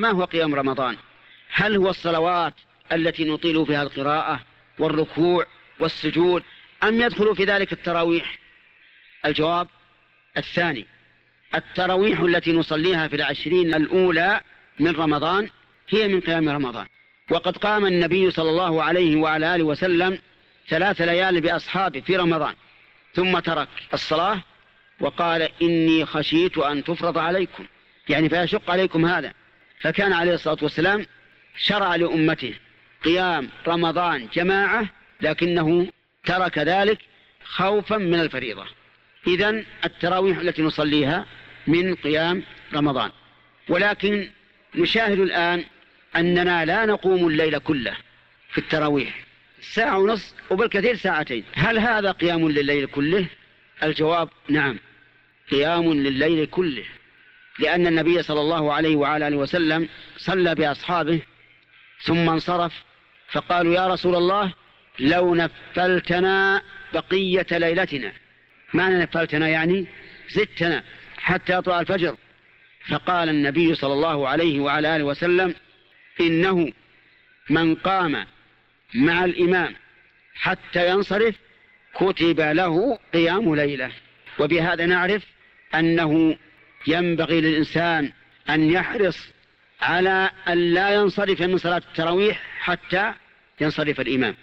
ما هو قيام رمضان؟ هل هو الصلوات التي نطيل فيها القراءة والركوع والسجود أم يدخل في ذلك التراويح؟ الجواب الثاني التراويح التي نصليها في العشرين الأولى من رمضان هي من قيام رمضان. وقد قام النبي صلى الله عليه وعلى آله وسلم ثلاث ليال بأصحابه في رمضان ثم ترك الصلاة وقال إني خشيت أن تفرض عليكم. يعني فيشق عليكم هذا. فكان عليه الصلاة والسلام شرع لأمته قيام رمضان جماعة لكنه ترك ذلك خوفا من الفريضة. إذا التراويح التي نصليها من قيام رمضان. ولكن نشاهد الآن أننا لا نقوم الليل كله في التراويح. ساعة ونصف وبالكثير ساعتين. هل هذا قيام لليل كله؟ الجواب نعم. قيام لليل كله. لأن النبي صلى الله عليه وعلى آله وسلم صلى بأصحابه ثم انصرف فقالوا يا رسول الله لو نفلتنا بقية ليلتنا. معنى نفلتنا يعني زدتنا حتى يطلع الفجر. فقال النبي صلى الله عليه وعلى آله وسلم إنه من قام مع الإمام حتى ينصرف كتب له قيام ليلة. وبهذا نعرف أنه ينبغي للإنسان أن يحرص على أن لا ينصرف من صلاة التراويح حتى ينصرف الإمام.